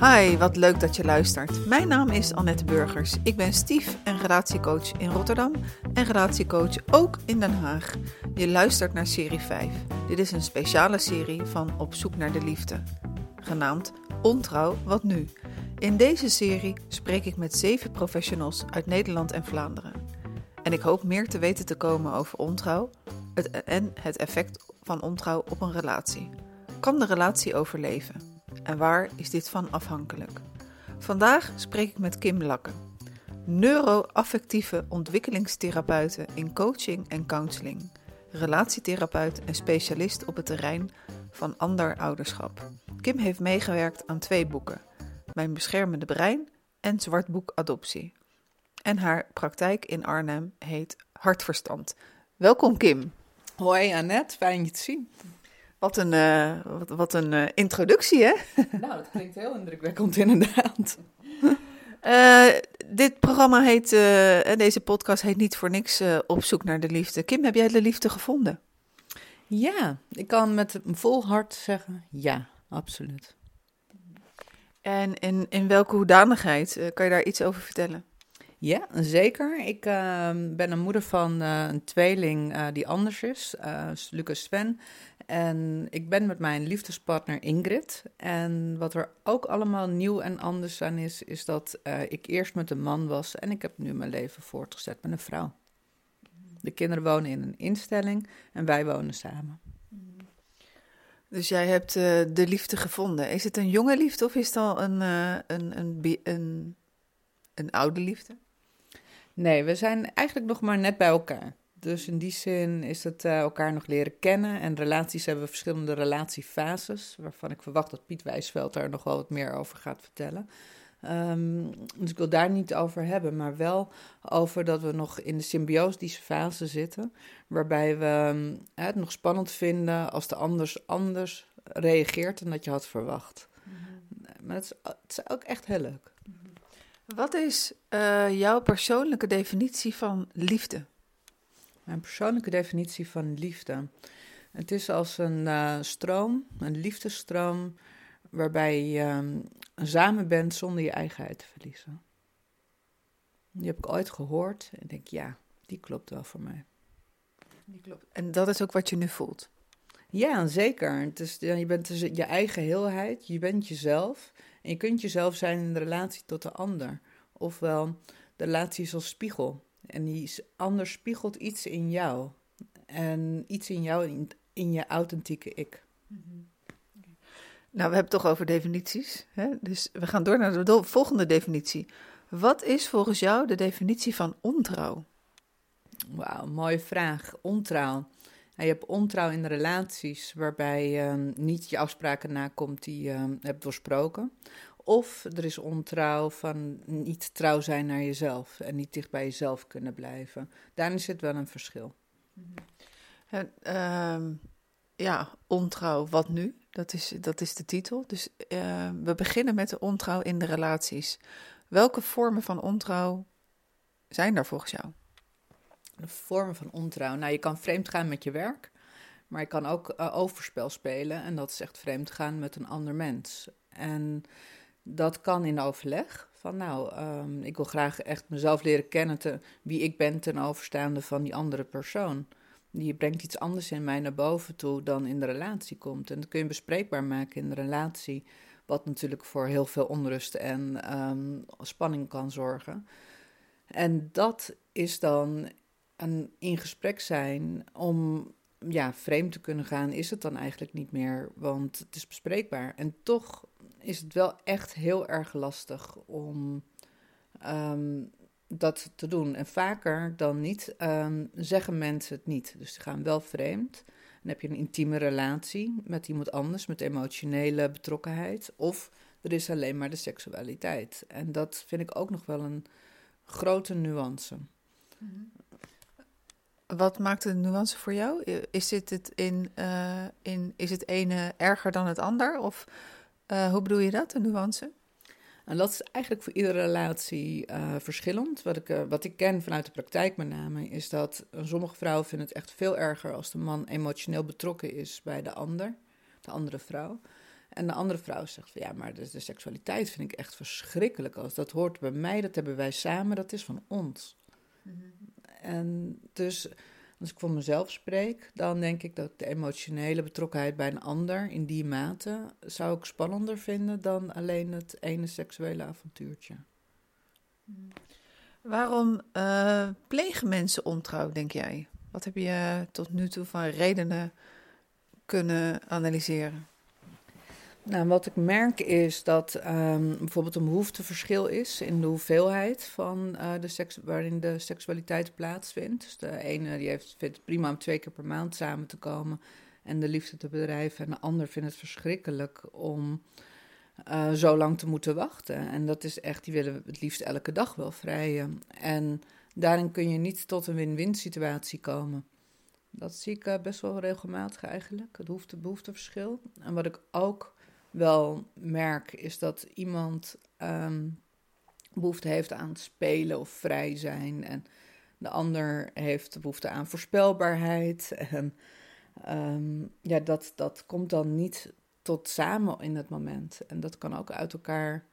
Hi, wat leuk dat je luistert. Mijn naam is Annette Burgers. Ik ben stief en relatiecoach in Rotterdam en relatiecoach ook in Den Haag. Je luistert naar serie 5. Dit is een speciale serie van Op zoek naar de liefde, genaamd Ontrouw, wat nu? In deze serie spreek ik met zeven professionals uit Nederland en Vlaanderen. En ik hoop meer te weten te komen over ontrouw en het effect van ontrouw op een relatie. Kan de relatie overleven? En waar is dit van afhankelijk? Vandaag spreek ik met Kim Lakke, neuroaffectieve ontwikkelingstherapeute in coaching en counseling, relatietherapeut en specialist op het terrein van ander ouderschap. Kim heeft meegewerkt aan twee boeken: Mijn beschermende brein en Zwartboek Adoptie. En haar praktijk in Arnhem heet Hartverstand. Welkom Kim. Hoi Annette, fijn je te zien. Wat een, uh, wat, wat, een uh, introductie, hè? Nou, dat klinkt heel indrukwekkend inderdaad. Uh, dit programma heet, deze podcast heet niet voor niks Op zoek naar de liefde. Kim, heb jij de liefde gevonden? Ja, ik kan met een vol hart zeggen ja, absoluut. En in, in welke hoedanigheid? kan je daar iets over vertellen? Ja, zeker. Ik uh, ben een moeder van uh, een tweeling uh, die anders is, Lucas Sven. En ik ben met mijn liefdespartner Ingrid. En wat er ook allemaal nieuw en anders aan is, is dat ik eerst met een man was en ik heb nu mijn leven voortgezet met een vrouw. De kinderen wonen in een instelling en wij wonen samen. Dus jij hebt de liefde gevonden. Is het een jonge liefde of is het al een, een, een, een, een oude liefde? Nee, we zijn eigenlijk nog maar net bij elkaar. Dus in die zin is het uh, elkaar nog leren kennen. En relaties hebben verschillende relatiefases, waarvan ik verwacht dat Piet Wijsveld daar nog wel wat meer over gaat vertellen. Um, dus ik wil daar niet over hebben, maar wel over dat we nog in de symbiotische fase zitten, waarbij we um, het nog spannend vinden als de anders anders reageert dan dat je had verwacht. Mm -hmm. Maar het is, het is ook echt heel leuk. Wat is uh, jouw persoonlijke definitie van liefde? Mijn persoonlijke definitie van liefde. Het is als een uh, stroom, een liefdestroom, waarbij je um, samen bent zonder je eigenheid te verliezen. Die heb ik ooit gehoord en denk, ja, die klopt wel voor mij. Die klopt. En dat is ook wat je nu voelt? Ja, zeker. Het is, je bent dus je eigen heelheid, je bent jezelf. En je kunt jezelf zijn in de relatie tot de ander. Ofwel, de relatie is als spiegel. En die ander spiegelt iets in jou. En iets in jou, in, in je authentieke ik. Nou, we hebben het toch over definities. Hè? Dus we gaan door naar de volgende definitie. Wat is volgens jou de definitie van ontrouw? Wauw, mooie vraag. Ontrouw. je hebt ontrouw in relaties waarbij je niet je afspraken nakomt die je hebt doorsproken. Of er is ontrouw van niet trouw zijn naar jezelf en niet dicht bij jezelf kunnen blijven. Daarin zit wel een verschil. En, uh, ja, ontrouw, wat nu? Dat is, dat is de titel. Dus uh, we beginnen met de ontrouw in de relaties. Welke vormen van ontrouw zijn er volgens jou? De vormen van ontrouw. Nou, je kan vreemd gaan met je werk, maar je kan ook uh, overspel spelen. En dat is echt vreemd gaan met een ander mens. En dat kan in overleg. Van nou, um, ik wil graag echt mezelf leren kennen, te, wie ik ben ten overstaande van die andere persoon. Die brengt iets anders in mij naar boven toe dan in de relatie komt. En dat kun je bespreekbaar maken in de relatie, wat natuurlijk voor heel veel onrust en um, spanning kan zorgen. En dat is dan een in gesprek zijn om ja, vreemd te kunnen gaan, is het dan eigenlijk niet meer, want het is bespreekbaar. En toch is het wel echt heel erg lastig om um, dat te doen. En vaker dan niet um, zeggen mensen het niet. Dus ze gaan wel vreemd. Dan heb je een intieme relatie met iemand anders, met emotionele betrokkenheid. Of er is alleen maar de seksualiteit. En dat vind ik ook nog wel een grote nuance. Mm-hmm. Wat maakt de nuance voor jou? Is het, het in, uh, in, is het ene erger dan het ander? Of uh, hoe bedoel je dat, de nuance? En dat is eigenlijk voor iedere relatie uh, verschillend. Wat ik, uh, wat ik ken vanuit de praktijk met name, is dat sommige vrouwen vinden het echt veel erger als de man emotioneel betrokken is bij de ander, de andere vrouw. En de andere vrouw zegt van ja, maar de, de seksualiteit vind ik echt verschrikkelijk. Als dat hoort bij mij, dat hebben wij samen, dat is van ons. En dus als ik voor mezelf spreek, dan denk ik dat de emotionele betrokkenheid bij een ander in die mate zou ik spannender vinden dan alleen het ene seksuele avontuurtje. Waarom eh, plegen mensen ontrouw, denk jij? Wat heb je tot nu toe van redenen kunnen analyseren? Nou, wat ik merk is dat um, bijvoorbeeld een behoefteverschil is in de hoeveelheid van uh, de seks, waarin de seksualiteit plaatsvindt. Dus de ene die heeft, vindt het prima om twee keer per maand samen te komen en de liefde te bedrijven. En de ander vindt het verschrikkelijk om uh, zo lang te moeten wachten. En dat is echt, die willen het liefst elke dag wel vrijen. En daarin kun je niet tot een win-win situatie komen. Dat zie ik uh, best wel regelmatig eigenlijk, het behoefte, behoefteverschil. En wat ik ook wel merk, is dat iemand um, behoefte heeft aan spelen of vrij zijn. En de ander heeft behoefte aan voorspelbaarheid. En um, ja, dat, dat komt dan niet tot samen in het moment. En dat kan ook uit elkaar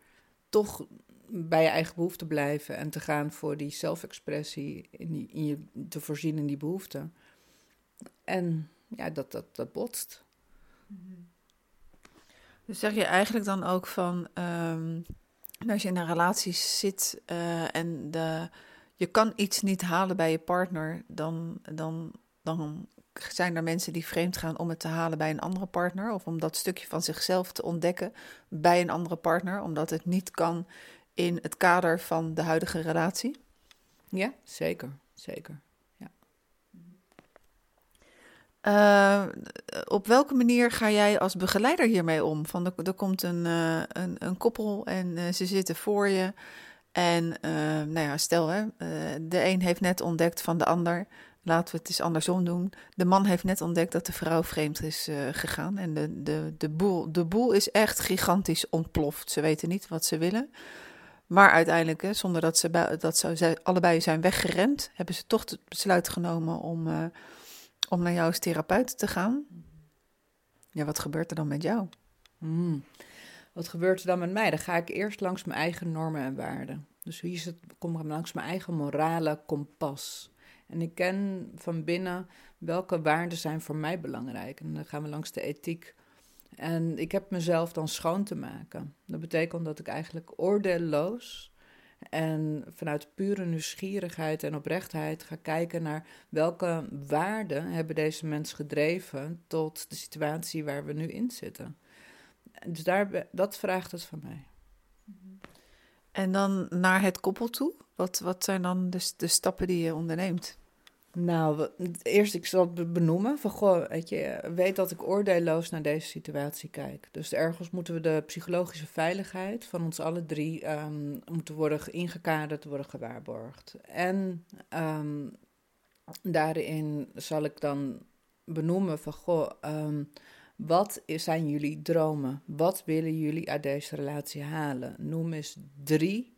toch bij je eigen behoefte blijven en te gaan voor die zelfexpressie, in, in je te voorzien in die behoefte. En ja, dat, dat, dat botst. Mm-hmm. Dus zeg je eigenlijk dan ook van, um, als je in een relatie zit uh, en de, je kan iets niet halen bij je partner, dan, dan, dan zijn er mensen die vreemd gaan om het te halen bij een andere partner, of om dat stukje van zichzelf te ontdekken bij een andere partner, omdat het niet kan in het kader van de huidige relatie? Ja, zeker, zeker. Uh, op welke manier ga jij als begeleider hiermee om? Van er, komt een, uh, een, een, koppel en uh, ze zitten voor je. En nou ja, stel, hè, de een heeft net ontdekt van de ander. Laten we het eens andersom doen. De man heeft net ontdekt dat de vrouw vreemd is gegaan. En de, de, de, boel, de boel is echt gigantisch ontploft. Ze weten niet wat ze willen. Maar uiteindelijk, hè, zonder dat ze, dat ze allebei zijn weggerend, hebben ze toch het besluit genomen om om naar jou als therapeut te gaan. Ja, wat gebeurt er dan met jou? Hmm. Wat gebeurt er dan met mij? Dan ga ik eerst langs mijn eigen normen en waarden. Dus hier het, kom ik langs mijn eigen morale kompas. En ik ken van binnen welke waarden zijn voor mij belangrijk. En dan gaan we langs de ethiek. En ik heb mezelf dan schoon te maken. Dat betekent dat ik eigenlijk oordeelloos en vanuit pure nieuwsgierigheid en oprechtheid ga kijken naar welke waarden hebben deze mens gedreven tot de situatie waar we nu in zitten. Dus daar, dat vraagt het van mij. En dan naar het koppel toe? Wat, wat zijn dan de, de stappen die je onderneemt? Nou, eerst ik zal het benoemen. Van, goh, weet je, weet dat ik oordeelloos naar deze situatie kijk. Dus ergens moeten we de psychologische veiligheid van ons alle drie um, moeten worden ingekaderd, worden gewaarborgd. En um, daarin zal ik dan benoemen van, goh, um, wat zijn jullie dromen? Wat willen jullie uit deze relatie halen? Noem eens drie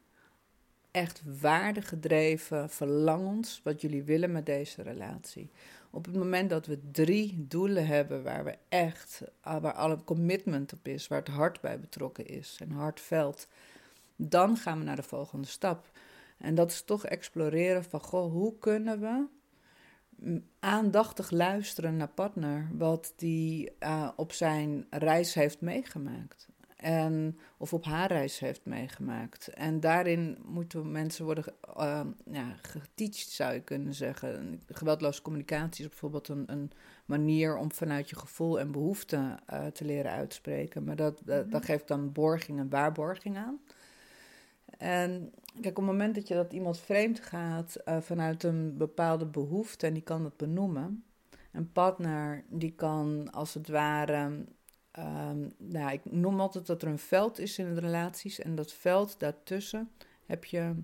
echt waardegedreven verlangens wat jullie willen met deze relatie. Op het moment dat we drie doelen hebben waar we echt, ah, waar alle commitment op is, waar het hart bij betrokken is en hartveld, dan gaan we naar de volgende stap. En dat is toch exploreren van, goh, hoe kunnen we aandachtig luisteren naar partner, wat die uh, op zijn reis heeft meegemaakt en, of op haar reis heeft meegemaakt. En daarin moeten mensen worden uh, ja, geteacht, zou je kunnen zeggen. Geweldloze communicatie is bijvoorbeeld een, een manier om vanuit je gevoel en behoefte uh, te leren uitspreken. Maar dat, dat, mhm. dat, geeft dan borging en waarborging aan. En kijk, op het moment dat je dat iemand vreemd gaat uh, vanuit een bepaalde behoefte en die kan dat benoemen. Een partner die kan als het ware Um, nou, ik noem altijd dat er een veld is in de relaties. En dat veld daartussen heb je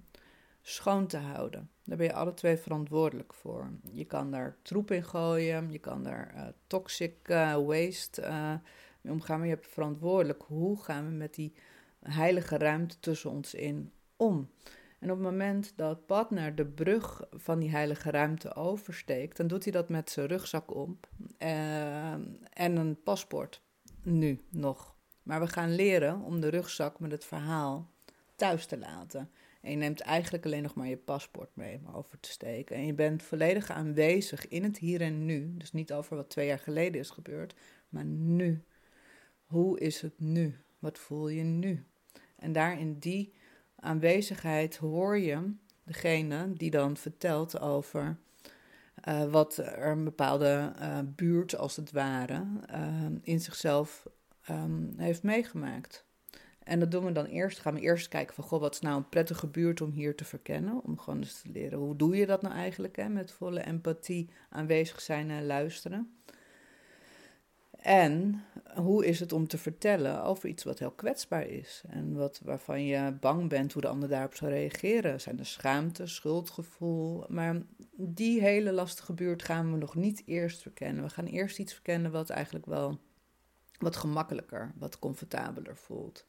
schoon te houden. Daar ben je alle twee verantwoordelijk voor. Je kan daar troep in gooien, je kan daar uh, toxic uh, waste uh, mee omgaan. Maar je hebt verantwoordelijk hoe gaan we met die heilige ruimte tussen ons in om. En op het moment dat partner de brug van die heilige ruimte oversteekt, dan doet hij dat met zijn rugzak om en een paspoort nu nog. Maar we gaan leren om de rugzak met het verhaal thuis te laten. En je neemt eigenlijk alleen nog maar je paspoort mee om over te steken. En je bent volledig aanwezig in het hier en nu. Dus niet over wat twee jaar geleden is gebeurd, maar nu. Hoe is het nu? Wat voel je nu? En daar in die aanwezigheid hoor je degene die dan vertelt over uh, wat er een bepaalde uh, buurt, als het ware, uh, in zichzelf um, heeft meegemaakt. En dat doen we dan eerst. Gaan we eerst kijken van, goh, wat is nou een prettige buurt om hier te verkennen? Om gewoon eens te leren, hoe doe je dat nou eigenlijk? Hè? Met volle empathie aanwezig zijn en luisteren. En hoe is het om te vertellen over iets wat heel kwetsbaar is en wat, waarvan je bang bent hoe de ander daarop zal reageren? Zijn er schaamte, schuldgevoel? Maar die hele lastige buurt gaan we nog niet eerst verkennen. We gaan eerst iets verkennen wat eigenlijk wel wat gemakkelijker, wat comfortabeler voelt.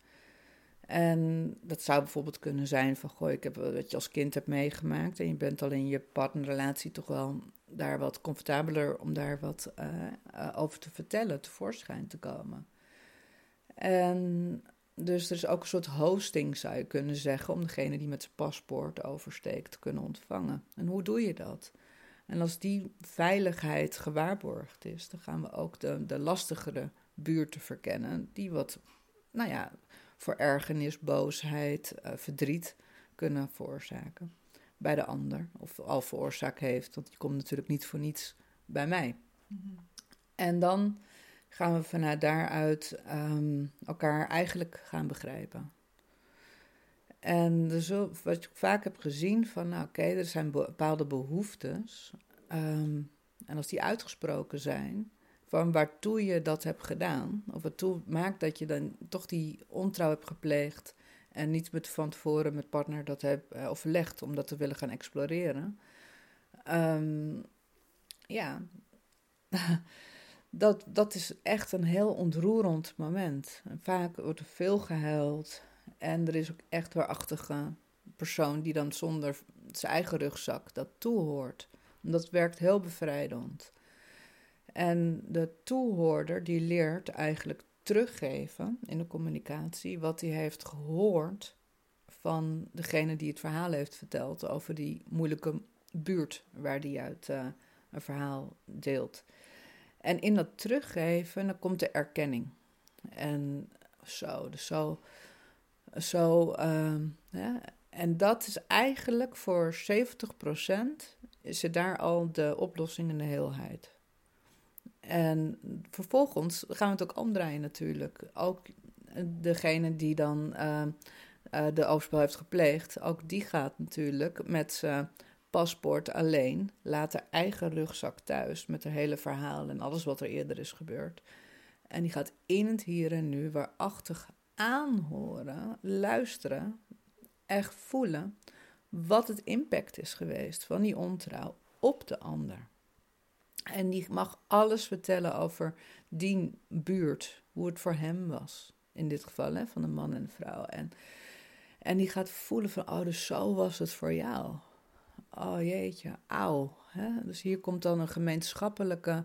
En dat zou bijvoorbeeld kunnen zijn van, goh, ik heb wat je als kind hebt meegemaakt en je bent al in je partnerrelatie toch wel daar wat comfortabeler om daar wat uh, uh, over te vertellen, tevoorschijn te komen. En dus er is ook een soort hosting, zou je kunnen zeggen, om degene die met zijn paspoort oversteekt te kunnen ontvangen. En hoe doe je dat? En als die veiligheid gewaarborgd is, dan gaan we ook de, de lastigere buurten verkennen, die wat, nou ja, voor ergernis, boosheid, uh, verdriet kunnen veroorzaken bij de ander. Of al veroorzaakt heeft, want die komt natuurlijk niet voor niets bij mij. Mm-hmm. En dan gaan we vanuit daaruit um, elkaar eigenlijk gaan begrijpen. En dus wat ik vaak heb gezien van, nou oké, okay, er zijn bepaalde behoeftes. Um, en als die uitgesproken zijn, van waartoe je dat hebt gedaan, of waartoe maakt dat je dan toch die ontrouw hebt gepleegd en niet met van tevoren met partner dat hebt uh, overlegd om dat te willen gaan exploreren. Um, ja, dat, dat is echt een heel ontroerend moment. En vaak wordt er veel gehuild en er is ook echt waarachtige persoon die dan zonder zijn eigen rugzak dat toehoort. En dat werkt heel bevrijdend. En de toehoorder die leert eigenlijk teruggeven in de communicatie wat hij heeft gehoord van degene die het verhaal heeft verteld over die moeilijke buurt waar hij uit uh, een verhaal deelt. En in dat teruggeven dan komt de erkenning. En zo, dus zo, zo ja, en dat is eigenlijk voor 70% is er daar al de oplossing in de heelheid. En vervolgens gaan we het ook omdraaien natuurlijk. Ook degene die dan uh, uh, de overspel heeft gepleegd, ook die gaat natuurlijk met zijn paspoort alleen, laat haar eigen rugzak thuis met het hele verhaal en alles wat er eerder is gebeurd. En die gaat in het hier en nu waarachtig aanhoren, luisteren, echt voelen wat het impact is geweest van die ontrouw op de ander. En die mag alles vertellen over die buurt, hoe het voor hem was. In dit geval, hè, van een man en een vrouw. En, en die gaat voelen van, oh, dus zo was het voor jou. Oh jeetje, auw. Hè? Dus hier komt dan een gemeenschappelijke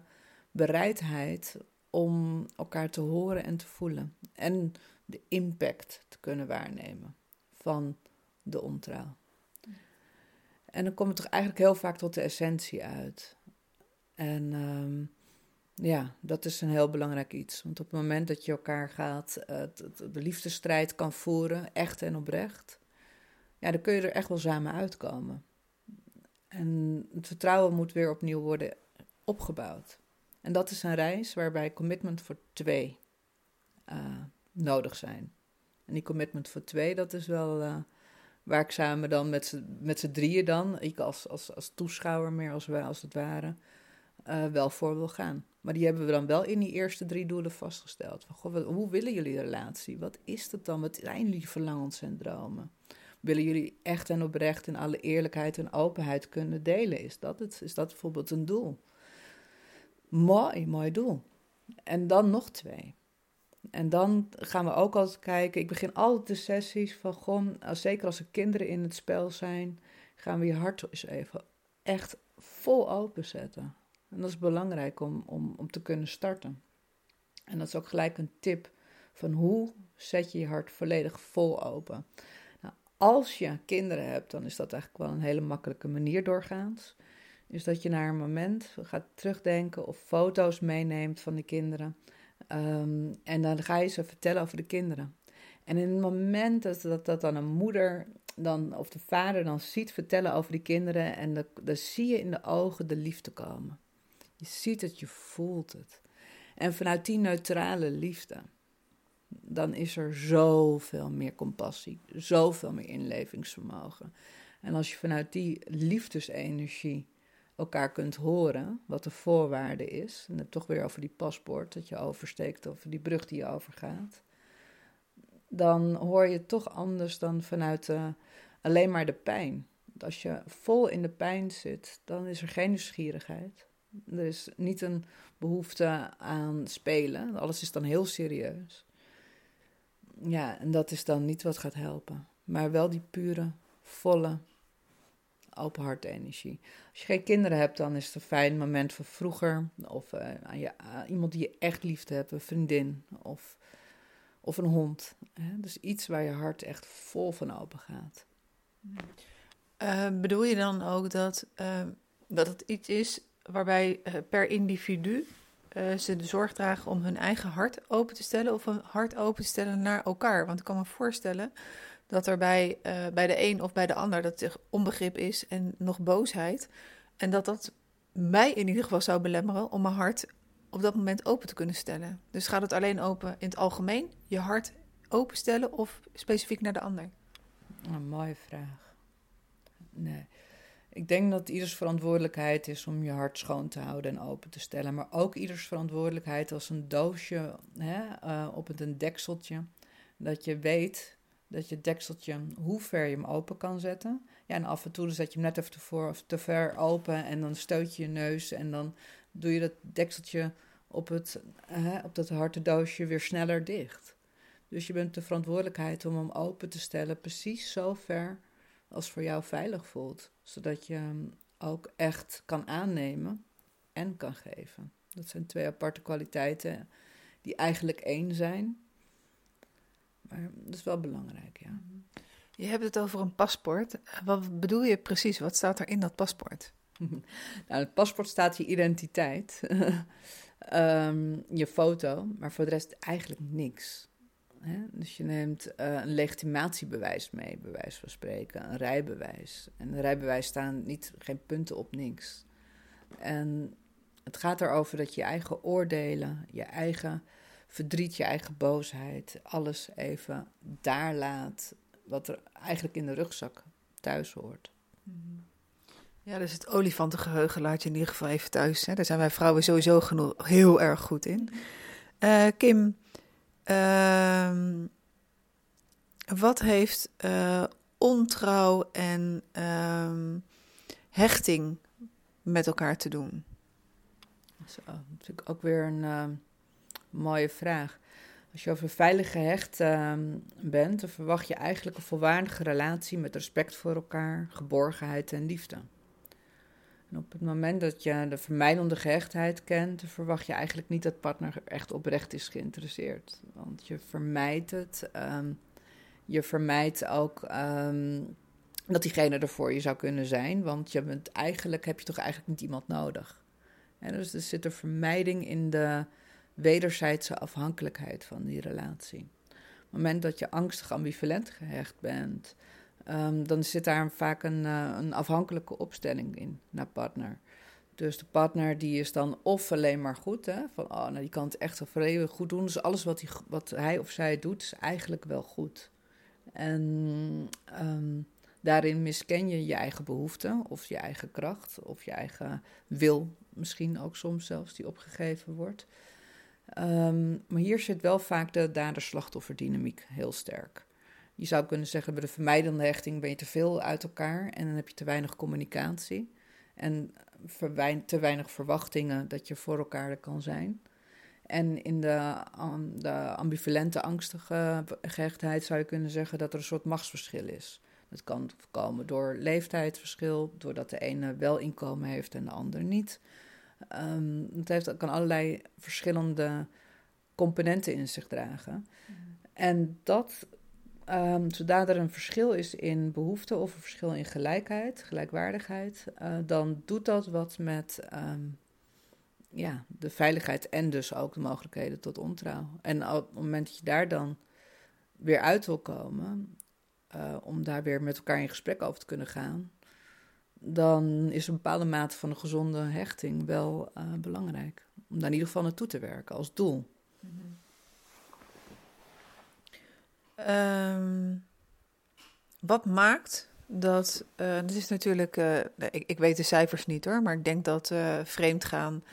bereidheid om elkaar te horen en te voelen. En de impact te kunnen waarnemen van de ontrouw. En dan komt het toch eigenlijk heel vaak tot de essentie uit. En um, ja, dat is een heel belangrijk iets. Want op het moment dat je elkaar gaat, uh, de liefdestrijd kan voeren, echt en oprecht, ja, dan kun je er echt wel samen uitkomen. En het vertrouwen moet weer opnieuw worden opgebouwd. En dat is een reis waarbij commitment voor twee uh, nodig zijn. En die commitment voor twee, dat is wel uh, waar ik samen dan met z'n drieën dan, ik als, als, als toeschouwer meer als, als het ware, uh, wel voor wil gaan. Maar die hebben we dan wel in die eerste drie doelen vastgesteld. Van, hoe willen jullie de relatie? Wat is het dan? Wat zijn jullie verlangens en dromen? Willen jullie echt en oprecht in alle eerlijkheid en openheid kunnen delen? Is dat, het? Is dat bijvoorbeeld een doel? Mooi, mooi doel. En dan nog twee. En dan gaan we ook altijd kijken. Ik begin altijd de sessies van gewoon, zeker als er kinderen in het spel zijn, gaan we je hart eens even echt vol openzetten. En dat is belangrijk om, om, om te kunnen starten. En dat is ook gelijk een tip Van hoe zet je je hart volledig vol open? Nou, als je kinderen hebt, dan is dat eigenlijk wel een hele makkelijke manier doorgaans. Is dat je naar een moment gaat terugdenken of foto's meeneemt van de kinderen. Ehm, en dan ga je ze vertellen over de kinderen. En in het moment dat, dat, dan een moeder dan, of de vader dan ziet vertellen over die kinderen, en dan zie je in de ogen de liefde komen. Je ziet het, je voelt het. En vanuit die neutrale liefde, dan is er zoveel meer compassie, zoveel meer inlevingsvermogen. En als je vanuit die liefdesenergie elkaar kunt horen, wat de voorwaarde is, en het toch weer over die paspoort dat je oversteekt, of die brug die je overgaat, dan hoor je toch anders dan vanuit uh, alleen maar de pijn. Als je vol in de pijn zit, dan is er geen nieuwsgierigheid. Er is niet een behoefte aan spelen. Alles is dan heel serieus. Ja, en dat is dan niet wat gaat helpen. Maar wel die pure, volle, open hart energie. Als je geen kinderen hebt, dan is het een fijn moment van vroeger. Of uh, iemand die je echt lief hebt, een vriendin of, of een hond. Hè? Dus iets waar je hart echt vol van open gaat. Uh, bedoel je dan ook dat, dat het iets is waarbij per individu ze de zorg dragen om hun eigen hart open te stellen of een hart open te stellen naar elkaar? Want ik kan me voorstellen dat er bij, uh, bij de een of bij de ander dat onbegrip is en nog boosheid. En dat dat mij in ieder geval zou belemmeren om mijn hart op dat moment open te kunnen stellen. Dus gaat het alleen open in het algemeen, je hart openstellen of specifiek naar de ander? Een mooie vraag. Nee. Ik denk dat ieders verantwoordelijkheid is om je hart schoon te houden en open te stellen. Maar ook ieders verantwoordelijkheid als een doosje hè, uh, op het een dekseltje. Dat je weet dat je dekseltje, hoe ver je hem open kan zetten. Ja, en af en toe zet je hem net even te, voor, te ver open en dan stoot je je neus en dan doe je dat dekseltje op, het, op dat harte doosje weer sneller dicht. Dus je bent de verantwoordelijkheid om hem open te stellen, precies zo ver als voor jou veilig voelt. Zodat je ook echt kan aannemen en kan geven. Dat zijn twee aparte kwaliteiten die eigenlijk één zijn. Maar dat is wel belangrijk, ja. Je hebt het over een paspoort. Wat bedoel je precies? Wat staat er in dat paspoort? nou, het paspoort staat je identiteit, um, je foto, maar voor de rest eigenlijk niks. Hè? Dus je neemt uh, een legitimatiebewijs mee, bij wijze van spreken, een rijbewijs. En een rijbewijs staan niet, geen punten op niks. En het gaat erover dat je eigen oordelen, je eigen verdriet, je eigen boosheid, alles even daar laat wat er eigenlijk in de rugzak thuis hoort. Mm-hmm. Ja, dus het olifantengeheugen laat je in ieder geval even thuis. Hè? Daar zijn wij vrouwen sowieso genoeg, heel erg goed in. Uh, Kim, uh, wat heeft uh, ontrouw en uh, hechting met elkaar te doen? Dat is natuurlijk ook weer een ehm, mooie vraag. Als je over veilig gehecht uh, bent, dan verwacht je eigenlijk een volwaardige relatie met respect voor elkaar, geborgenheid en liefde. Op het moment dat je de vermijdende gehechtheid kent, verwacht je eigenlijk niet dat partner echt oprecht is geïnteresseerd. Want je vermijdt het. Um, je vermijdt ook um, dat diegene er voor je zou kunnen zijn. Want je bent eigenlijk, heb je toch eigenlijk niet iemand nodig. En dus er zit een vermijding in de wederzijdse afhankelijkheid van die relatie. Op het moment dat je angstig ambivalent gehecht bent, um, dan zit daar vaak een, uh, een afhankelijke opstelling in naar partner. Dus de partner die is dan of alleen maar goed, hè, van oh, nou die kan het echt wel goed doen. Dus alles wat hij, wat hij of zij doet is eigenlijk wel goed. En um, daarin misken je je eigen behoeften of je eigen kracht of je eigen wil, misschien ook soms zelfs, die opgegeven wordt. Um, maar hier zit wel vaak de dader-slachtofferdynamiek heel sterk. Je zou kunnen zeggen, bij de vermijdende hechting ben je te veel uit elkaar en dan heb je te weinig communicatie. En te weinig verwachtingen dat je voor elkaar er kan zijn. En in de, de ambivalente, angstige gehechtheid zou je kunnen zeggen dat er een soort machtsverschil is. Dat kan komen door leeftijdsverschil, doordat de ene wel inkomen heeft en de ander niet. Um, het heeft, kan allerlei verschillende componenten in zich dragen. En dat, um, zodra er een verschil is in behoefte of een verschil in gelijkheid, gelijkwaardigheid, uh, dan doet dat wat met um, ja, de veiligheid en dus ook de mogelijkheden tot ontrouw. En op het moment dat je daar dan weer uit wil komen, uh, om daar weer met elkaar in gesprek over te kunnen gaan, dan is een bepaalde mate van een gezonde hechting wel uh, belangrijk. Om daar in ieder geval naartoe te werken als doel. Mm um, wat maakt dat. Uh, dat is natuurlijk. Uh, ik, ik, weet de cijfers niet hoor, maar ik denk dat uh, vreemdgaan.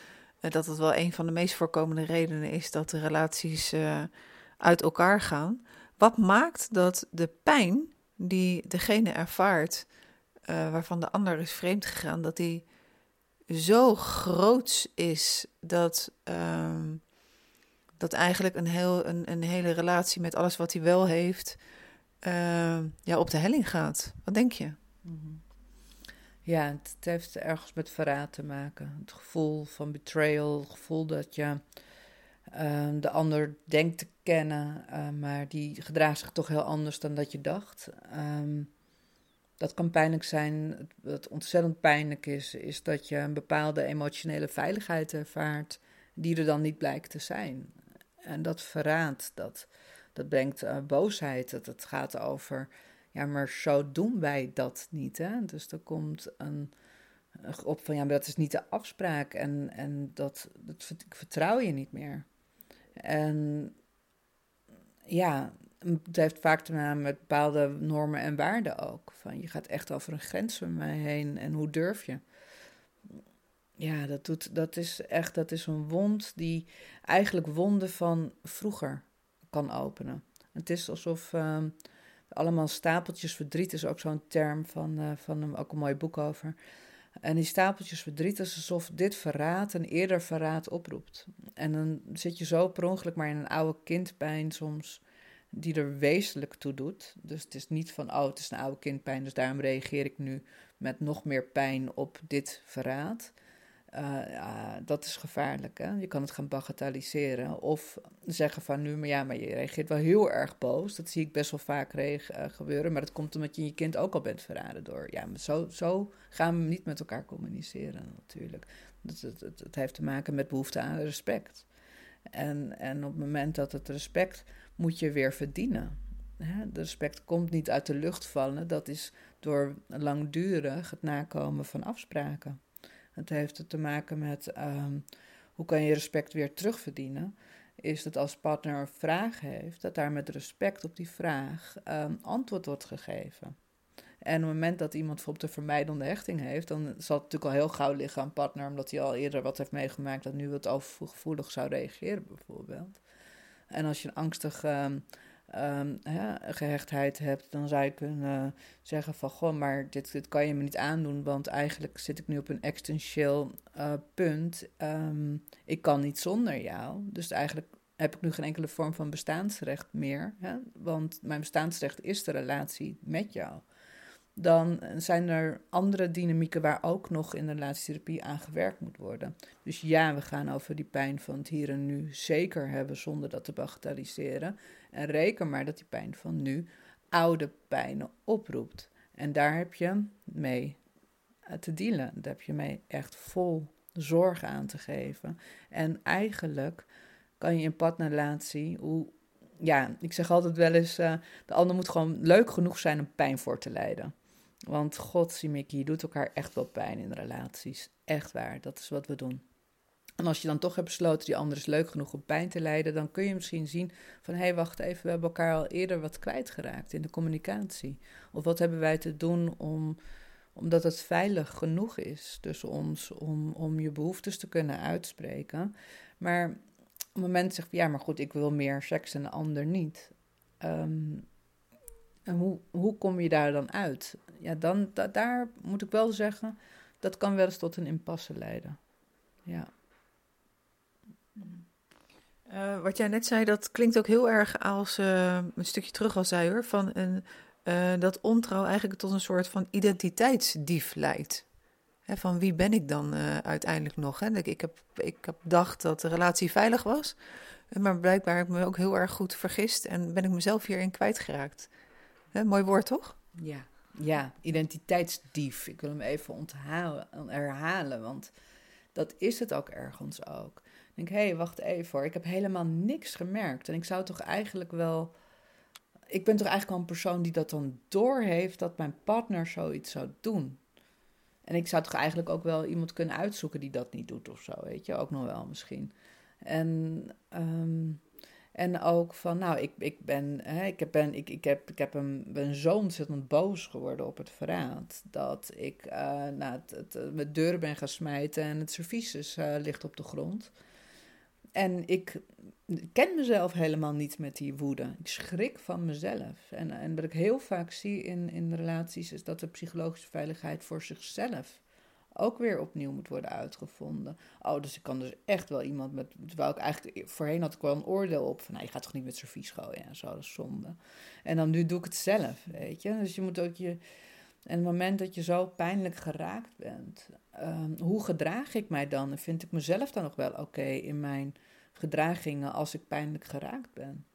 dat het wel een van de meest voorkomende redenen is dat de relaties uit elkaar gaan. Wat maakt dat de pijn die degene ervaart waarvan de ander is vreemd gegaan, dat die zo groot is dat. Ehm, dat eigenlijk een, heel, een, een hele relatie met alles wat hij wel heeft, uh, ja, op de helling gaat. Wat denk je? Mhm. Ja, het, heeft ergens met verraad te maken. Het gevoel van betrayal, het gevoel dat je uh, de ander denkt te kennen, uh, maar die gedraagt zich toch heel anders dan dat je dacht. Um, dat kan pijnlijk zijn. Wat ontzettend pijnlijk is, is dat je een bepaalde emotionele veiligheid ervaart die er dan niet blijkt te zijn. En dat verraad, dat, dat brengt uh, boosheid. Dat het gaat over, ja, maar zo doen wij dat niet. Hè? Dus er komt een, op van, ja, maar dat is niet de afspraak. En, en dat, dat vertrouw je niet meer. En ja, het heeft vaak te maken met bepaalde normen en waarden ook. Van je gaat echt over een grens van mij heen en hoe durf je? Ja, dat, doet, dat is echt dat is een wond die eigenlijk wonden van vroeger kan openen. Het is alsof uh, allemaal stapeltjes verdriet is ook zo'n term van, uh, van hem, ook een mooi boek over. En die stapeltjes verdriet is alsof dit verraad een eerder verraad oproept. En dan zit je zo per ongeluk maar in een oude kindpijn soms, die er wezenlijk toe doet. Dus het is niet van, oh, het is een oude kindpijn, dus daarom reageer ik nu met nog meer pijn op dit verraad. Uh, dat is gevaarlijk. Hè? Je kan het gaan bagatelliseren. Of zeggen van nu, maar ja, maar je reageert wel heel erg boos. Dat zie ik best wel vaak uh, gebeuren. Maar dat komt omdat je je kind ook al bent verraden door. Ja, zo, zo gaan we niet met elkaar communiceren natuurlijk. Het heeft te maken met behoefte aan respect. En, en op het moment dat het respect moet je weer verdienen. Hè? Respect komt niet uit de lucht vallen. Dat is door langdurig het nakomen van afspraken. Het heeft te maken met um, hoe kan je respect weer terugverdienen. Is dat als partner een vraag heeft, dat daar met respect op die vraag um, antwoord wordt gegeven. En op het moment dat iemand bijvoorbeeld een vermijdende hechting heeft, dan zal het natuurlijk al heel gauw liggen aan partner, omdat hij al eerder wat heeft meegemaakt dat nu wat overgevoelig zou reageren, bijvoorbeeld. En als je een angstig um, um, gehechtheid hebt, dan zou je kunnen zeggen van, goh, maar dit, dit kan je me niet aandoen, want eigenlijk zit ik nu op een existentieel uh, punt. Um, ik kan niet zonder jou. Dus eigenlijk heb ik nu geen enkele vorm van bestaansrecht meer, hè? want mijn bestaansrecht is de relatie met jou dan zijn er andere dynamieken waar ook nog in de relatietherapie aan gewerkt moet worden. Dus ja, we gaan over die pijn van het hier en nu zeker hebben zonder dat te bagatelliseren. En reken maar dat die pijn van nu oude pijnen oproept. En daar heb je mee te dealen. Daar heb je mee echt vol zorg aan te geven. En eigenlijk kan je in partnerrelatie, hoe, ja, ik zeg altijd wel eens, uh, de ander moet gewoon leuk genoeg zijn om pijn voor te lijden. Want god, Simiki, je doet elkaar echt wel pijn in relaties. Echt waar, dat is wat we doen. En als je dan toch hebt besloten, die ander is leuk genoeg om pijn te lijden, dan kun je misschien zien van, hé, hey, wacht even, we hebben elkaar al eerder wat kwijtgeraakt in de communicatie. Of wat hebben wij te doen om, omdat het veilig genoeg is tussen ons om, om je behoeftes te kunnen uitspreken. Maar op het moment zegt, ja, maar goed, ik wil meer seks en de ander niet. Um, en hoe, hoe kom je daar dan uit? Ja, dan, daar moet ik wel zeggen, dat kan wel eens tot een impasse leiden. Ja. Uh, wat jij net zei, dat klinkt ook heel erg als uh, een stukje terug al zei hoor, van een, uh, dat ontrouw eigenlijk tot een soort van identiteitsdief leidt. Van wie ben ik dan uiteindelijk nog? Ik, heb, ik heb dacht dat de relatie veilig was. Maar blijkbaar heb ik me ook heel erg goed vergist en ben ik mezelf hierin kwijtgeraakt. Mooi woord, toch? Ja, ja, identiteitsdief. Ik wil hem even onthalen, herhalen, want dat is het ook ergens ook. Ik denk, hé, hey, wacht even hoor, ik heb helemaal niks gemerkt. En ik zou toch eigenlijk wel... Ik ben toch eigenlijk wel een persoon die dat dan doorheeft... dat mijn partner zoiets zou doen. En ik zou toch eigenlijk ook wel iemand kunnen uitzoeken die dat niet doet of zo, weet je, ook nog wel misschien. En, um, en ook van, nou, ik, ik ben, hè, ik heb, ben, ik, ik heb, ik heb een, ben zo ontzettend boos geworden op het verraad. Dat ik uh, nou, het, het, met deuren ben gaan smijten en het servies is, uh, ligt op de grond. En ik ken mezelf helemaal niet met die woede. Ik schrik van mezelf. En, en wat ik heel vaak zie in, in relaties is dat de psychologische veiligheid voor zichzelf ook weer opnieuw moet worden uitgevonden. Oh, dus ik kan dus echt wel iemand met. Terwijl ik eigenlijk voorheen had ik wel een oordeel op van nou, je gaat toch niet met servies gooien en zo, dat is zonde. En dan nu doe ik het zelf, weet je. Dus je moet ook je. En het moment dat je zo pijnlijk geraakt bent, um, hoe gedraag ik mij dan? vind ik mezelf dan nog wel oké in mijn gedragingen als ik pijnlijk geraakt ben?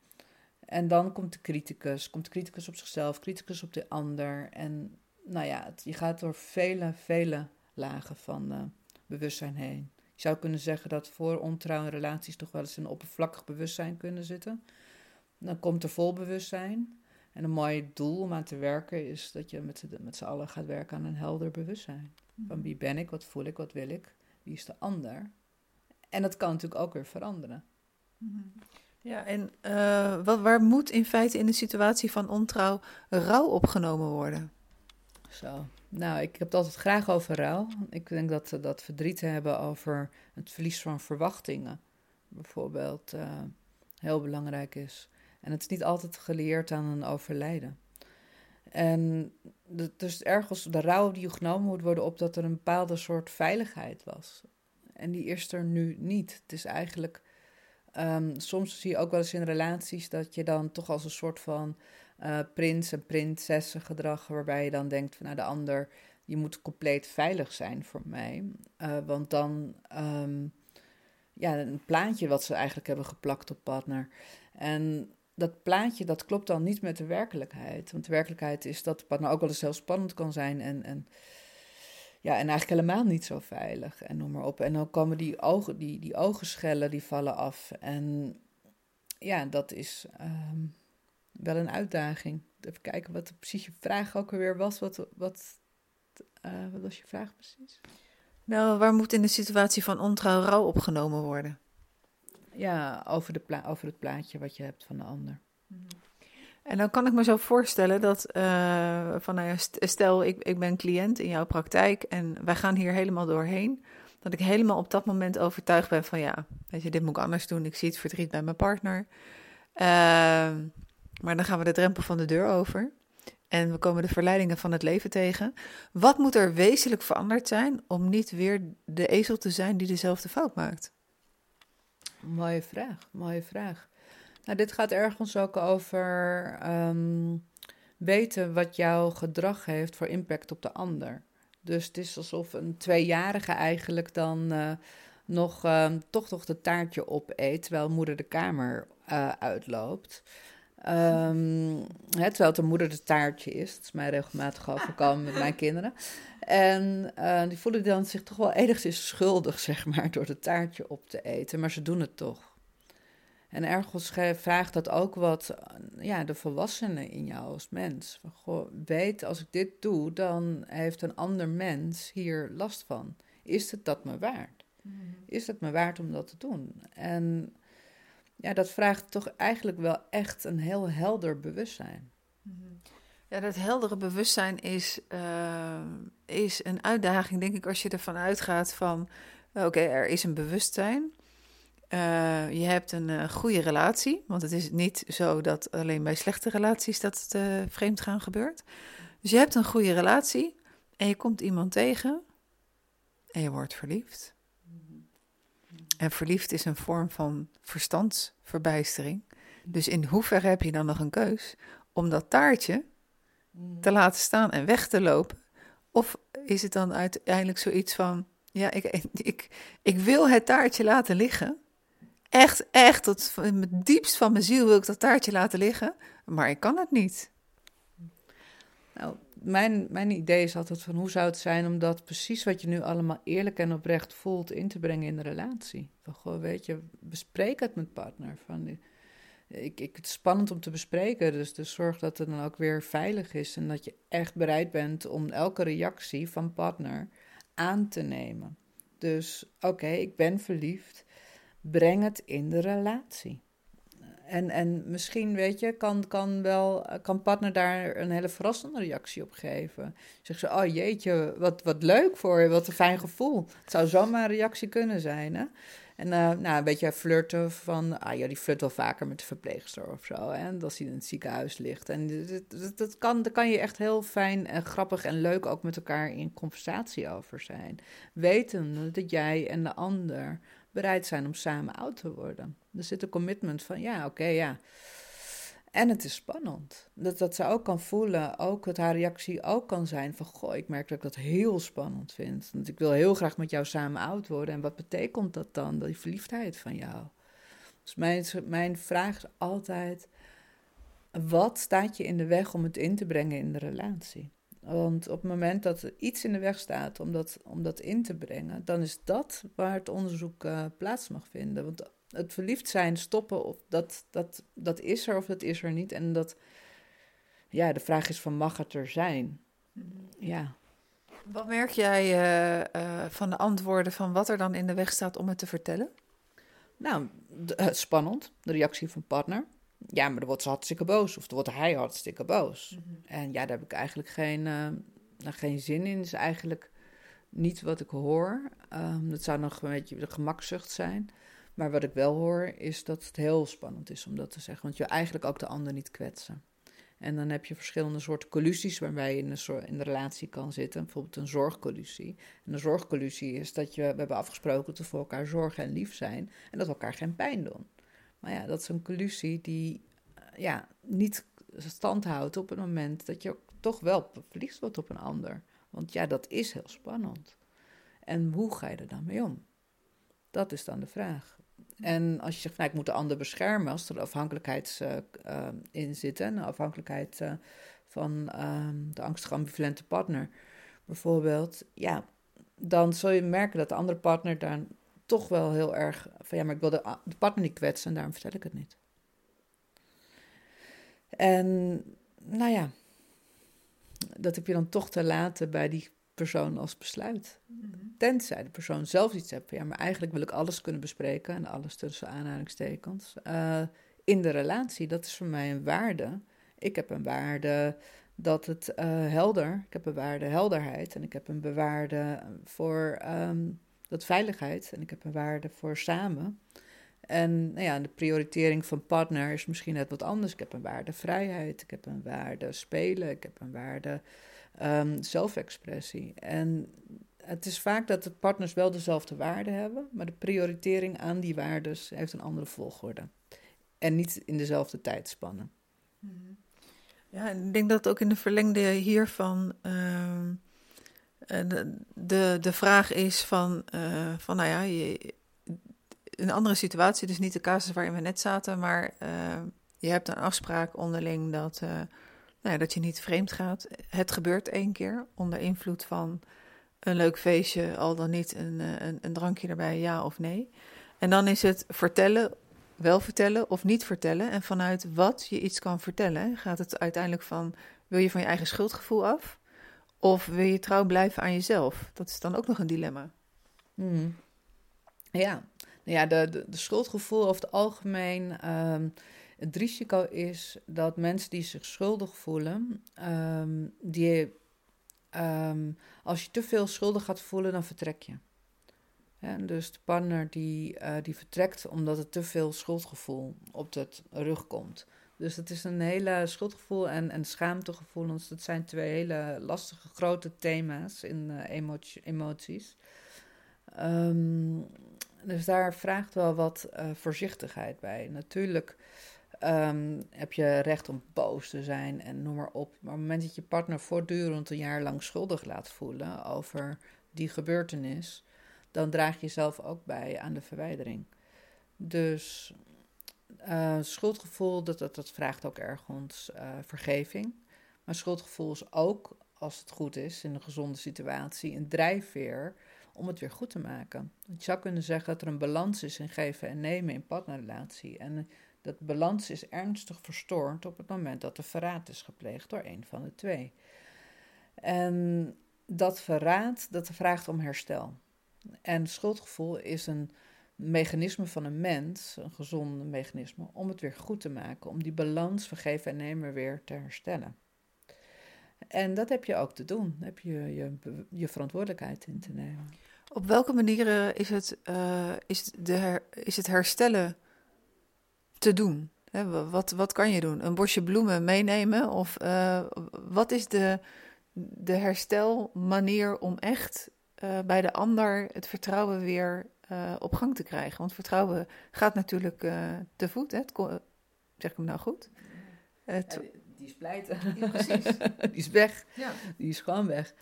En dan komt de criticus, komt de criticus op zichzelf, criticus op de ander. En nou ja, je gaat door vele, vele lagen van uh, bewustzijn heen. Je zou kunnen zeggen dat voor ontrouwe relaties toch wel eens een oppervlakkig bewustzijn kunnen zitten. Dan komt er vol bewustzijn. En een mooi doel om aan te werken is dat je met, met z'n allen gaat werken aan een helder bewustzijn. Van wie ben ik, wat voel ik, wat wil ik, wie is de ander. En dat kan natuurlijk ook weer veranderen. Ja, en uh, wat, waar moet in feite in de situatie van ontrouw rouw opgenomen worden? Zo. Nou, ik heb het altijd graag over rouw. Ik denk dat dat verdriet hebben over het verlies van verwachtingen, bijvoorbeeld, uh, heel belangrijk is. En het is niet altijd geleerd aan een overlijden. En dus ergens de rouw die genomen moet worden op dat er een bepaalde soort veiligheid was. En die is er nu niet. Het is eigenlijk. Um, soms zie je ook wel eens in relaties dat je dan toch als een soort van uh, prins en prinsessen gedrag, waarbij je dan denkt van nou de ander, je moet compleet veilig zijn voor mij. Uh, want dan, um, ja, een plaatje wat ze eigenlijk hebben geplakt op partner. En dat plaatje, dat klopt dan niet met de werkelijkheid. Want de werkelijkheid is dat de partner ook wel eens heel spannend kan zijn en, en ja, en eigenlijk helemaal niet zo veilig en noem maar op. En dan komen die ogen, die, die ogenschellen, die vallen af. En ja, dat is um, wel een uitdaging. Even kijken wat precies je vraag ook alweer was. Wat, wat, uh, wat was je vraag precies? Nou, waar moet in de situatie van ontrouw rouw opgenomen worden? Ja, over, de pla over het plaatje wat je hebt van de ander. En dan kan ik me zo voorstellen dat, uh, van, nou ja, stel ik, ik ben cliënt in jouw praktijk en wij gaan hier helemaal doorheen. Dat ik helemaal op dat moment overtuigd ben van ja, weet je, dit moet ik anders doen. Ik zie het verdriet bij mijn partner. Uh, maar dan gaan we de drempel van de deur over. En we komen de verleidingen van het leven tegen. Wat moet er wezenlijk veranderd zijn om niet weer de ezel te zijn die dezelfde fout maakt? Mooie vraag, mooie vraag. Nou, dit gaat ergens ook over um, weten wat jouw gedrag heeft voor impact op de ander. Dus het is alsof een tweejarige eigenlijk dan uh, nog uh, toch nog de taartje opeet, terwijl moeder de kamer uh, uitloopt. Um, hè, terwijl het de moeder de taartje is. Dat is mij regelmatig overkomen met mijn kinderen. En uh, die voelen dan zich toch wel enigszins schuldig, zeg maar, door het taartje op te eten. Maar ze doen het toch. En ergens vraagt dat ook wat ja, de volwassenen in jou als mens. Van, goh, weet, als ik dit doe, dan heeft een ander mens hier last van. Is het dat me waard? Mm-hmm. Is het me waard om dat te doen? En ja, dat vraagt toch eigenlijk wel echt een heel helder bewustzijn. Mm-hmm. Ja, dat heldere bewustzijn is, uh, is een uitdaging, denk ik, als je ervan uitgaat van... Oké, er is een bewustzijn. Uh, je hebt een uh, goede relatie, want het is niet zo dat alleen bij slechte relaties dat het vreemdgaan gebeurt. Dus je hebt een goede relatie en je komt iemand tegen en je wordt verliefd. En verliefd is een vorm van verstandsverbijstering. Dus in hoeverre heb je dan nog een keus om dat taartje te laten staan en weg te lopen? Of is het dan uiteindelijk zoiets van, ja, ik, ik, ik wil het taartje laten liggen echt, echt, tot in het diepst van mijn ziel wil ik dat taartje laten liggen. Maar ik kan het niet. Nou, mijn, mijn idee is altijd van hoe zou het zijn om dat precies wat je nu allemaal eerlijk en oprecht voelt in te brengen in de relatie. Van goh, weet je, bespreek het met partner. Van, ik, ik, het is spannend om te bespreken, dus, dus zorg dat het dan ook weer veilig is en dat je echt bereid bent om elke reactie van partner aan te nemen. Dus oké, ik ben verliefd, breng het in de relatie. En, en misschien, weet je, kan, kan, wel, kan partner daar een hele verrassende reactie op geven. Zeg ze, oh jeetje, wat, wat leuk voor je, wat een fijn gevoel. Het zou zomaar een reactie kunnen zijn, hè? En uh, nou, een beetje flirten van, ah ja, die flirt wel vaker met de verpleegster of zo. Hè, als hij in het ziekenhuis ligt. En dat, dat, kan, daar kan je echt heel fijn en grappig en leuk ook met elkaar in conversatie over zijn. Weten dat jij en de ander bereid zijn om samen oud te worden. Er zit een commitment van, ja, oké, ja. En het is spannend. Dat, dat ze ook kan voelen, ook dat haar reactie ook kan zijn van... Goh, ik merk dat ik dat heel spannend vind. Want ik wil heel graag met jou samen oud worden. En wat betekent dat dan, die verliefdheid van jou? Dus mijn, mijn vraag is altijd... Wat staat je in de weg om het in te brengen in de relatie? Want op het moment dat er iets in de weg staat om dat, om dat in te brengen, dan is dat waar het onderzoek uh, plaats mag vinden. Want het verliefd zijn stoppen, of dat, dat, dat is er of dat is er niet. En dat, ja, de vraag is van mag het er zijn? Mhm. Ja. Wat merk jij uh, van de antwoorden van wat er dan in de weg staat om het te vertellen? Nou, spannend, de reactie van partner ja, maar dan wordt ze hartstikke boos. Of dan wordt hij hartstikke boos. Mhm. En ja, daar heb ik eigenlijk geen, uh, geen zin in. Is eigenlijk niet wat ik hoor. Um, dat zou nog een beetje de gemakzucht zijn. Maar wat ik wel hoor, is dat het heel spannend is om dat te zeggen. Want je eigenlijk ook de ander niet kwetsen. En dan heb je verschillende soorten collusies waarbij je in een, in de relatie kan zitten. Bijvoorbeeld een zorgcollusie. En een zorgcollusie is dat je, we hebben afgesproken dat we voor elkaar zorgen en lief zijn. En dat we elkaar geen pijn doen. Maar ja, dat is een collusie die eh, ja, niet stand houdt op het moment dat je toch wel verliefd wordt op een ander. Want ja, dat is heel spannend. En hoe ga je er dan mee om? Dat is dan de vraag. En als je zegt, nou, ik moet de ander beschermen, als er afhankelijkheid uh, uh, in zit, een afhankelijkheid uh, van ehm, de angstige ambivalente partner bijvoorbeeld, ja, dan zul je merken dat de andere partner daar toch wel heel erg van ja, maar ik wil de, de partner niet kwetsen en daarom vertel ik het niet. En nou ja, dat heb je dan toch te laten bij die persoon als besluit. Mhm. Tenzij de persoon zelf iets van ja, maar eigenlijk wil ik alles kunnen bespreken en alles tussen aanhalingstekens. Uh, in de relatie, dat is voor mij een waarde. Ik heb een waarde dat het uh, helder, ik heb een waarde helderheid en ik heb een bewaarde voor um, dat veiligheid en ik heb een waarde voor samen. En nou ja, de prioritering van partner is misschien net wat anders. Ik heb een waarde vrijheid, ik heb een waarde spelen, ik heb een waarde um, zelfexpressie. En het is vaak dat de partners wel dezelfde waarden hebben, maar de prioritering aan die waarden heeft een andere volgorde. En niet in dezelfde tijdspannen. Ja, ik denk dat ook in de verlengde hiervan. Uh eh, de, de, vraag is van, uh, van nou ja, je, een andere situatie, dus niet de casus waarin we net zaten, maar uh, je hebt een afspraak onderling dat, uh, nou ja, dat je niet vreemd gaat. Het gebeurt één keer onder invloed van een leuk feestje, al dan niet een, een, een drankje erbij, ja of nee. En dan is het vertellen, wel vertellen of niet vertellen. En vanuit wat je iets kan vertellen, gaat het uiteindelijk van, wil je van je eigen schuldgevoel af? Of wil je trouw blijven aan jezelf? Dat is dan ook nog een dilemma. Hmm. Ja, nou ja de, de, schuldgevoel over het algemeen. Um, het risico is dat mensen die zich schuldig voelen, um, die, um, als je te veel schuldig gaat voelen, dan vertrek je. Dus de partner die, uh, die vertrekt omdat er te veel schuldgevoel op het rug komt. Dus het is een hele schuldgevoel en, en schaamtegevoelens. Dat zijn twee hele lastige, grote thema's in uh, emoties. Um, dus daar vraagt wel wat uh, voorzichtigheid bij. Natuurlijk um, heb je recht om boos te zijn en noem maar op. Maar op het moment dat je partner voortdurend een jaar lang schuldig laat voelen over die gebeurtenis, dan draag je zelf ook bij aan de verwijdering. Dus uh, schuldgevoel, dat, dat, dat vraagt ook ergens uh, vergeving. Maar schuldgevoel is ook, als het goed is, in een gezonde situatie, een drijfveer om het weer goed te maken. Je zou kunnen zeggen dat er een balans is in geven en nemen in partnerrelatie. En dat balans is ernstig verstoord op het moment dat er verraad is gepleegd door een van de twee. En dat verraad, dat vraagt om herstel. En schuldgevoel is een mechanisme van een mens, een gezond mechanisme, om het weer goed te maken, om die balans van geven en nemen weer te herstellen. En dat heb je ook te doen, heb je je, je verantwoordelijkheid in te nemen. Op welke manieren is het, uh, is de is het herstellen te doen? Wat, wat kan je doen? Een bosje bloemen meenemen? Of uh, wat is de, de herstelmanier om echt uh, bij de ander het vertrouwen weer uh, op gang te krijgen. Want vertrouwen gaat natuurlijk uh, te voet. Hè? Het, zeg ik hem nou goed? Ja, die is pleiten. Ja, precies. die is weg. Ja. Die is gewoon weg.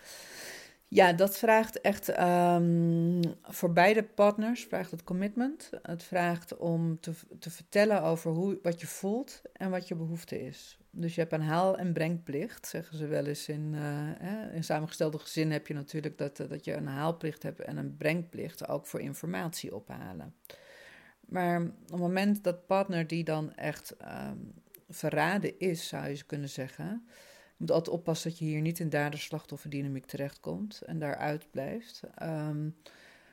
Ja, dat vraagt echt um, voor beide partners vraagt het commitment. Het vraagt om te, te vertellen over hoe, wat je voelt en wat je behoefte is. Dus je hebt een haal- en brengplicht, zeggen ze wel eens. In, uh, in samengestelde gezin heb je natuurlijk dat, eh, dat je een haalplicht hebt en een brengplicht, ook voor informatie ophalen. Maar op het moment dat partner die dan echt um, verraden is, zou je kunnen zeggen, moet altijd oppassen dat je hier niet in dader-slachtofferdynamiek terechtkomt en daaruit blijft. Um,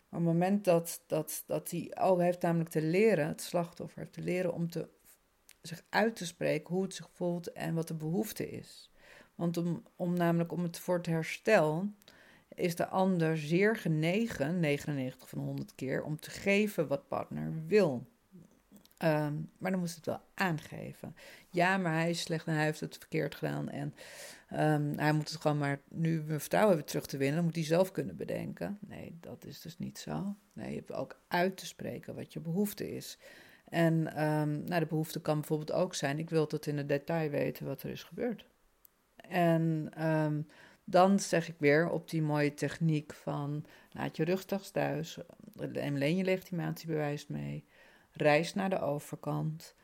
maar op het moment dat, dat, dat die, oh, heeft namelijk te leren, het slachtoffer heeft te leren om te zich uit te spreken hoe het zich voelt en wat de behoefte is. Want om, om namelijk om het voor het herstel is de ander zeer genegen, 99 van 100 keer, om te geven wat partner wil. Um, maar dan moest het wel aangeven. Ja, maar hij is slecht en hij heeft het verkeerd gedaan. En um, hij moet het gewoon maar, nu we vertrouwen hebben terug te winnen, dan moet hij zelf kunnen bedenken. Nee, dat is dus niet zo. Nee, je hebt ook uit te spreken wat je behoefte is. En um, nou, de behoefte kan bijvoorbeeld ook zijn: ik wil tot in het detail weten wat er is gebeurd. En dan zeg ik weer op die mooie techniek van laat je rugtags thuis en leen je legitimatiebewijs mee. Reis naar de overkant.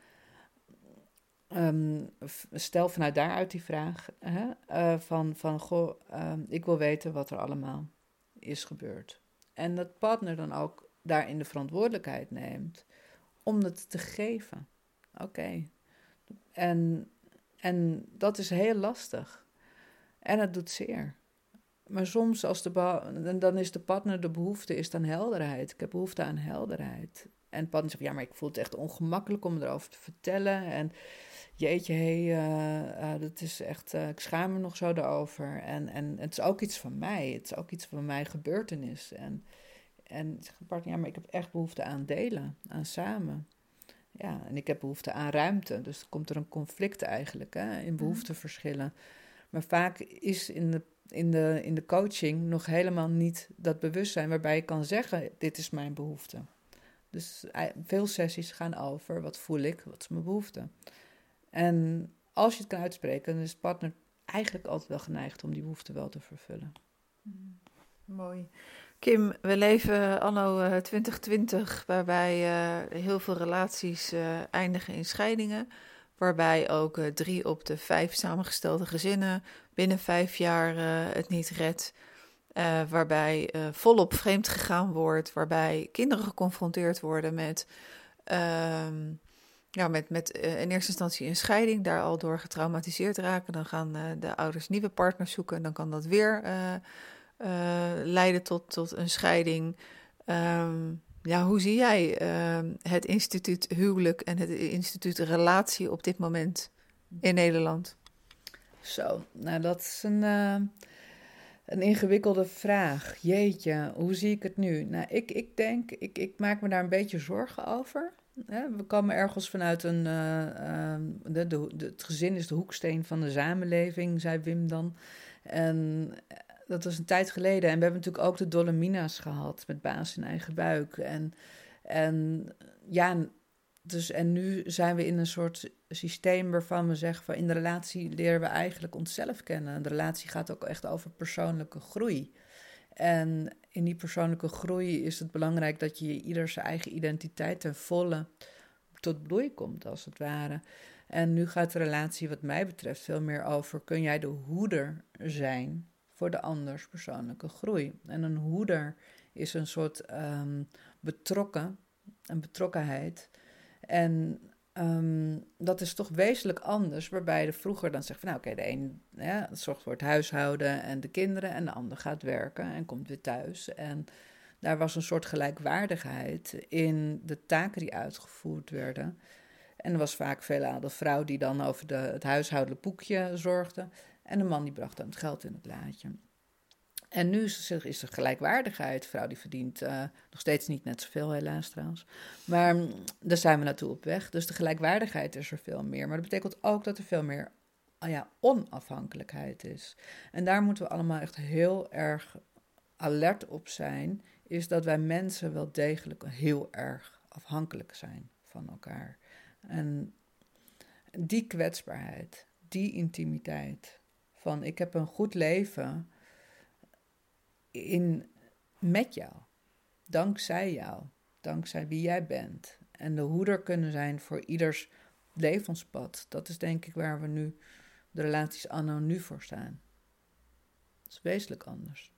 Um, stel vanuit daaruit die vraag hè, uh, van, van goh, ik wil weten wat er allemaal is gebeurd. En dat partner dan ook daarin de verantwoordelijkheid neemt om het te geven. Oké. En, en dat is heel lastig. En het doet zeer. Maar soms, als de dan is de partner de behoefte is dan helderheid. Ik heb behoefte aan helderheid. En de partner zegt, ja, maar ik voel het echt ongemakkelijk om erover te vertellen. En jeetje, hé, hey, uh, uh, dat is echt, uh, ik schaam me nog zo erover. En, en het is ook iets van mij. Het is ook iets van mijn gebeurtenis. En en zegt partner, ja, maar ik heb echt behoefte aan delen, aan samen. Ja, en ik heb behoefte aan ruimte. Dus komt er een conflict eigenlijk hè, in mhm. behoefteverschillen. Maar vaak is in de, in, de, in de coaching nog helemaal niet dat bewustzijn waarbij je kan zeggen: Dit is mijn behoefte. Dus veel sessies gaan over: wat voel ik, wat is mijn behoefte. En als je het kan uitspreken, dan is partner eigenlijk altijd wel geneigd om die behoefte wel te vervullen. Mhm. Mooi. Kim, we leven anno 2020 eh, waarbij uh, heel veel relaties eindigen in scheidingen. Waarbij ook drie op de vijf samengestelde gezinnen binnen vijf jaar het niet redt. Waarbij volop vreemd gegaan wordt. Waarbij kinderen geconfronteerd worden met, ehm, ja, met, met in eerste instantie een scheiding. Daar al door getraumatiseerd raken. Dan gaan de ouders nieuwe partners zoeken. En dan kan dat weer leiden tot, tot een scheiding. Um, ja, hoe zie jij uh, het instituut huwelijk en het instituut relatie op dit moment in Nederland? Zo, nou dat is een, een ingewikkelde vraag. Jeetje, hoe zie ik het nu? Nou, ik, ik denk, ik, ik maak me daar een beetje zorgen over. we komen ergens vanuit een. Uh, de, de, de, het gezin is de hoeksteen van de samenleving, zei Wim dan. En dat was een tijd geleden. En we hebben natuurlijk ook de Dolomina's gehad met baas in eigen buik. En, en ja, dus, en nu zijn we in een soort systeem waarvan we zeggen van in de relatie leren we eigenlijk onszelf kennen. De relatie gaat ook echt over persoonlijke groei. En in die persoonlijke groei is het belangrijk dat je ieder zijn eigen identiteit ten volle tot bloei komt, als het ware. En nu gaat de relatie, wat mij betreft, veel meer over: kun jij de hoeder zijn voor de anders persoonlijke groei? En een hoeder is een soort um, betrokken, een betrokkenheid. En um, dat is toch wezenlijk anders, waarbij de vroeger dan zegt van nou oké, de een zorgt voor het huishouden en de kinderen en de ander gaat werken en komt weer thuis. En daar was een soort gelijkwaardigheid in de taken die uitgevoerd werden. En er was vaak veelal de vrouw die dan over de, het huishoudelijk boekje zorgde. En de man die bracht dan het geld in het laadje. En nu is er, is gelijkwaardigheid. Vrouw die verdient uh, nog steeds niet net zoveel, helaas trouwens. Maar mm, daar zijn we naartoe op weg. Dus de gelijkwaardigheid is er veel meer. Maar dat betekent ook dat er veel meer oh ja, onafhankelijkheid is. En daar moeten we allemaal echt heel erg alert op zijn. Is dat wij mensen wel degelijk heel erg afhankelijk zijn van elkaar. En die kwetsbaarheid, die intimiteit van ik heb een goed leven in, met jou, dankzij jou, dankzij wie jij bent. En de hoeder kunnen zijn voor ieders levenspad. Dat is denk ik waar we nu de relaties anno nu voor staan. Dat is wezenlijk anders.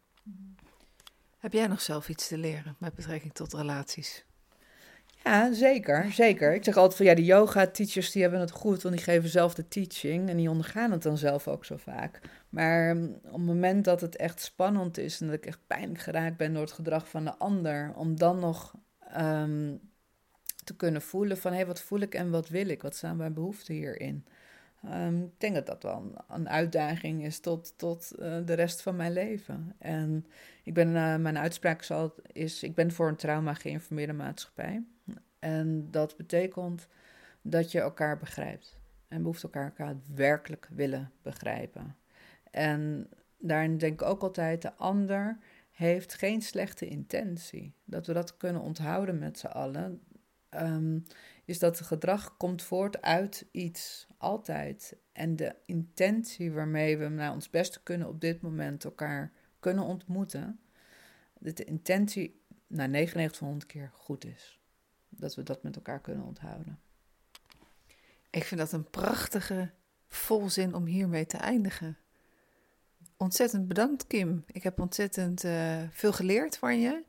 Heb jij nog zelf iets te leren met betrekking tot relaties? Ja, zeker, zeker. Ik zeg altijd van ja, de yoga-teachers die hebben het goed, want die geven zelf de teaching en die ondergaan het dan zelf ook zo vaak. Maar mm, op het moment dat het echt spannend is en dat ik echt pijnlijk geraakt ben door het gedrag van de ander, om dan nog ehm, te kunnen voelen van hé, hey, wat voel ik en wat wil ik? Wat zijn mijn behoeften hierin? Um, ik denk dat dat wel een, uitdaging is tot, tot uh, de rest van mijn leven. En ik ben, uh, mijn uitspraak zal, is, ik ben voor een trauma geïnformeerde maatschappij. En dat betekent dat je elkaar begrijpt. En behoeft elkaar, elkaar werkelijk willen begrijpen. En daarin denk ik ook altijd, de ander heeft geen slechte intentie. Dat we dat kunnen onthouden met z'n allen. Um, is dat het gedrag komt voort uit iets, altijd. En de intentie waarmee we naar ons beste kunnen op dit moment elkaar kunnen ontmoeten, dat de intentie na 99 van 100 keer goed is. Dat we dat met elkaar kunnen onthouden. Ik vind dat een prachtige volzin om hiermee te eindigen. Ontzettend bedankt, Kim. Ik heb ontzettend uh, veel geleerd van je.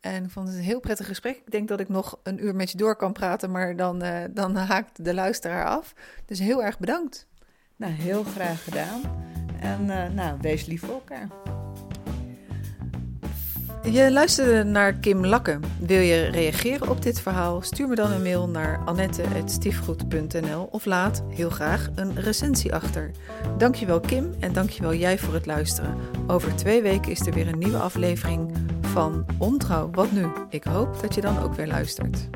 En ik vond het een heel prettig gesprek. Ik denk dat ik nog een uur met je door kan praten, maar dan, uh, dan haakt de luisteraar af. Dus heel erg bedankt. Nou, heel graag gedaan. En uh, nou, wees lief voor elkaar. Je luisterde naar Kim Lakke. Wil je reageren op dit verhaal? Stuur me dan een mail naar annette.stiefgoed.nl of laat heel graag een recensie achter. Dankjewel Kim en dankjewel jij voor het luisteren. Over twee weken is er weer een nieuwe aflevering van Ontrouw. Wat nu? Ik hoop dat je dan ook weer luistert.